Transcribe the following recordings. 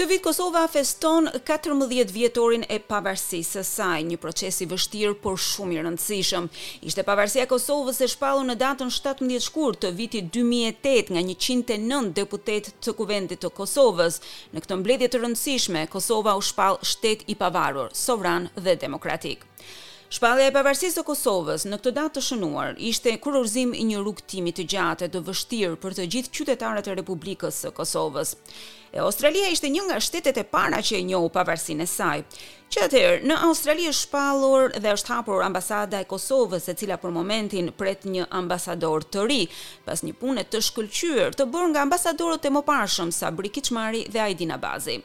Këtë vit Kosova feston katërmbëdhjetë vjetorin e pavarësisë së saj, një proces i vështirë por shumë i rëndësishëm. Ishte pavarësia e Kosovës e shpallur në datën shtatëmbëdhjetë shkurt të vitit dy mijë e tetë nga njëqind e nëntë deputetë të Kuvendit të Kosovës, Në këtë mbledhje të rëndësishme, Kosova u shpall shtet i pavarur, sovran dhe demokratik. Shpallja e pavarësisë së Kosovës, në këtë datë të shënuar, ishte kurorëzim i një rrugëtimi të gjatë e të vështirë për të gjithë qytetarët e Republikës së Kosovës. E Australia ishte një nga shtetet e para që e njohu pavarësinë e saj. Që atëherë, në Australi është shpallur dhe është hapur ambasada e Kosovës, e cila për momentin pret një ambasador të ri, pas një pune të shkëlqyer të bërë nga ambasadorët e mëparshëm Sabri Kiçmari dhe Hajdin Abazi.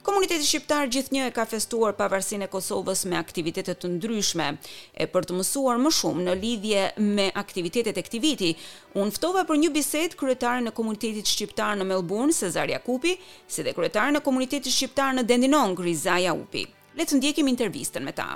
Komuniteti shqiptar gjithnjë e ka festuar pavarësinë e Kosovës me aktivitete të ndryshme. E për të mësuar më shumë në lidhje me aktivitetet e këtij viti, unë ftova për një bisedë kryetarin e komunitetit shqiptar në Melbourne, Sezar Jakupi, si dhe kryetarin e komunitetit shqiptar në Dandenong, Riza Jaupi. Le të ndjekim intervistën me ta.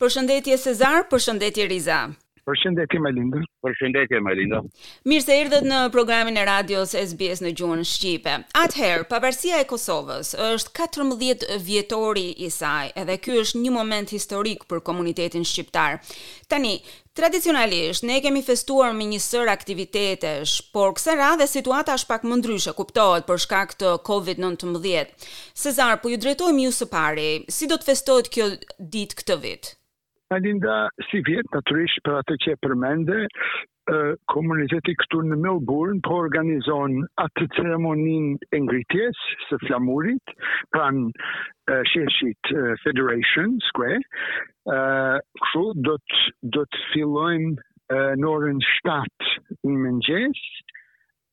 Përshëndetje Sezar, përshëndetje Riza. Përshëndetje Malinda. Përshëndetje Malinda. Mirë se erdhët në programin e radios SBS në gjuhën shqipe. Atëherë, pavarësia e Kosovës është 14 vjetori i saj, edhe ky është një moment historik për komunitetin shqiptar. Tani, Tradicionalisht, ne kemi festuar me një sërë aktivitetesh, por kësaj radhe situata është pak më ndryshe, kuptohet, për shkak të Covid nëntëmbëdhjetë. Sezar, po ju drejtohem ju së pari, si do të festohet kjo ditë këtë vit? Malinda, si vjet, natyrisht për atë që e përmende, komuniteti këtu në Melbourne po organizon atë ceremoninë e ngritjes së flamurit pranë sheshit Federation Square Ë kështu do të do të fillojmë në orën 7 në mëngjes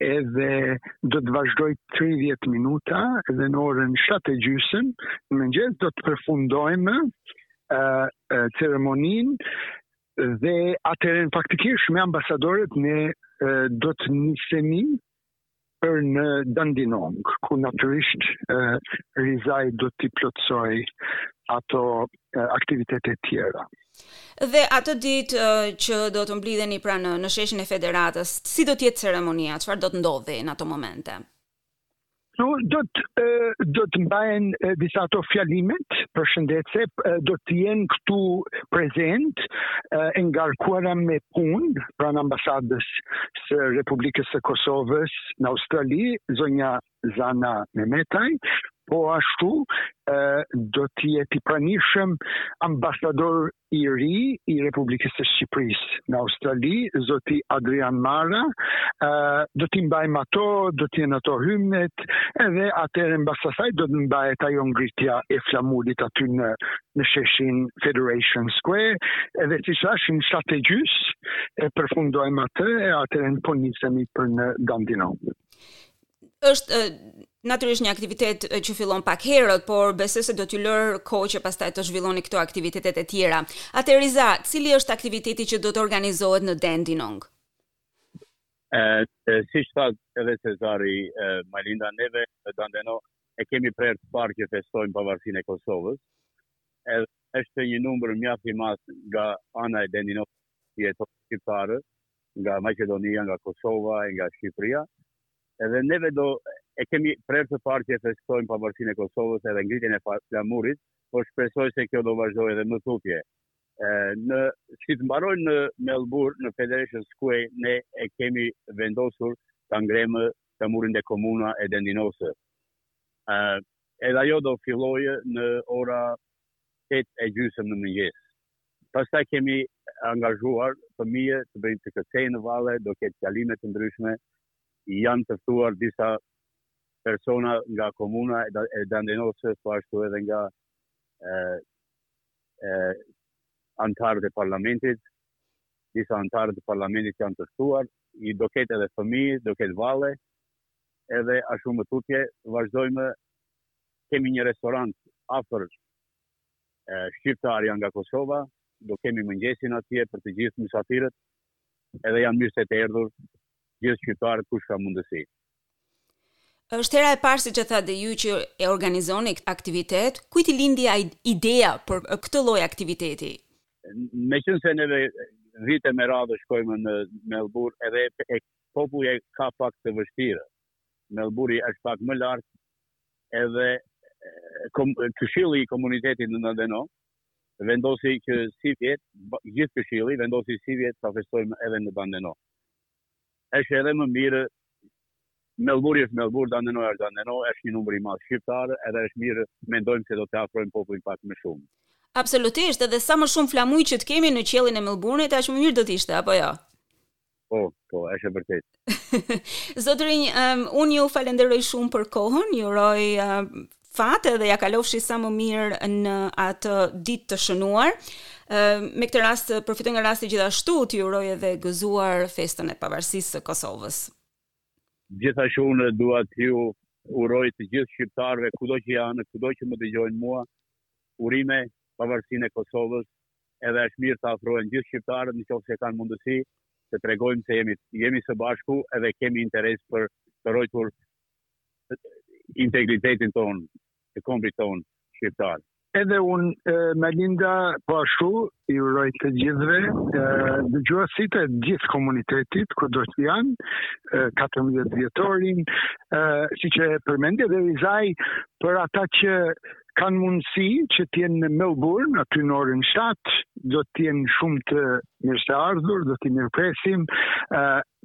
edhe do të vazhdojë 30 minuta edhe në orën 7 e gjysëm në mëngjes do të përfundojmë ceremoninë dhe atëherën faktikisht me ambasadorët ne do të nisemi për në Dandenong, ku natyrisht Rizai do t'i plotësojë ato aktivitete tjera. Dhe atë ditë që do të mblidheni pra në, në sheshin e federatës, si do të jetë ceremonia, çfarë do të ndodhë në ato momente? Do, do të do të mbahen disa ato fjalimet përshëndetëse, do të jenë këtu prezent e ngarkuara me punë pranë ambasadës së Republikës së Kosovës në Australi, zonja Zana Memetaj, po ashtu do të jetë i pranishëm ambasador i ri i Republikës së Shqipërisë në Australi, zoti Adrian Mara, do të mbahen ato, do të jenë ato hymnet, edhe atëherë mbas asaj do të mbahet ajo ngritja e flamurit aty në në sheshin Federation Square, edhe si thashë shtatë e gjys e përfundojmë atë e atëherë po nisemi për në Dandenong. Është natyrisht një aktivitet që fillon pak herët, por besoj se do t'ju lërë kohë që pastaj të zhvilloni këto aktivitetet e tjera. Atë Riza, cili është aktiviteti që do të organizohet në Dandenong? Ë, siç tha edhe Cezari, Malinda neve në Dandenong e kemi prerë të parë që festojnë pavarësinë e Kosovës. Edhe është një numër mjaft i madh nga ana e Dandenong që jetojnë shqiptarë, nga Maqedonia, nga Kosova, nga Shqipëria. Edhe neve do e kemi për herë të parë që festojmë pavarësinë e Kosovës edhe ngritjen e flamurit, por shpresoj se kjo do vazhdojë edhe më tutje. Në si të mbarojnë në Melbourne, në Federation Square, ne e kemi vendosur ta ngremë flamurin te komuna e Dandenong. Edhe ajo do fillojë në ora tetë e gjysëm në mëngjes. Pastaj kemi angazhuar fëmijë të bëjnë të kërcejnë valle, do ketë fjalime të ndryshme, janë të ftuar disa persona nga komuna e Dandenong, po ashtu edhe nga anëtarët e parlamentit. disa anëtarë të parlamentit janë të ftuar, e do ketë edhe fëmijë, do ketë valle, edhe ashtu më tutje, vazhdojmë, kemi një restorant afër shqiptar janë nga Kosova, do kemi mëngjesin atje për të gjithë mysafirët, edhe janë mirë se të erdhur gjithë shqiptarët kush ka mundësi. Është hera e parë siç e thatë dhe ju që e organizoni këtë aktivitet, kujt i lindi ideja për këtë lloj aktiviteti? Meqenëse neve vite me radhë shkojmë në Melbur edhe e populli e ka pak të vështirë. Melburi është pak më larg edhe kom, këshilli i komunitetit në Dandenong vendosi që sivjet gjithë këshilli vendosi sivjet ta festojmë edhe në Dandenong. Është edhe më mirë Melburi është Melbur, Dandenong është Dandenong, është një numër i madh shqiptarë, edhe është mirë mendojmë se do ta afrojmë popullin pak më shumë. Absolutisht, edhe sa më shumë flamuj që të kemi në qiellin e Melbourne-it, aq më mirë do të ishte, apo jo? Po, po, është e vërtetë. Zotërinj, um, unë ju falenderoj shumë për kohën, ju uroj uh, fat edhe ja kalofshi sa më mirë në atë ditë të shënuar. Me këtë rast përfitoj nga rasti gjithashtu t'ju uroj edhe gëzuar festën e pavarësisë së Kosovës. Gjithashtu unë dua t'ju uroj të gjithë shqiptarëve kudo që janë, kudo që më dëgjojnë mua, urime pavarësinë e Kosovës, edhe është mirë të afrohen gjithë shqiptarët në qofë se kanë mundësi, të tregojmë se jemi, jemi së bashku edhe kemi interes për të ruajtur integritetin tonë, të kombit tonë shqiptar. Edhe unë Melinda po ashtu i uroj të gjithëve dëgjuesit e gjithë komunitetit kudo që janë 14 vjetorin, siç e përmendi edhe Rizaj për ata që kanë mundësi që të jenë në Melbourne, aty në orën 7, do të jenë shumë të mirëseardhur, do t'i mirëpresim.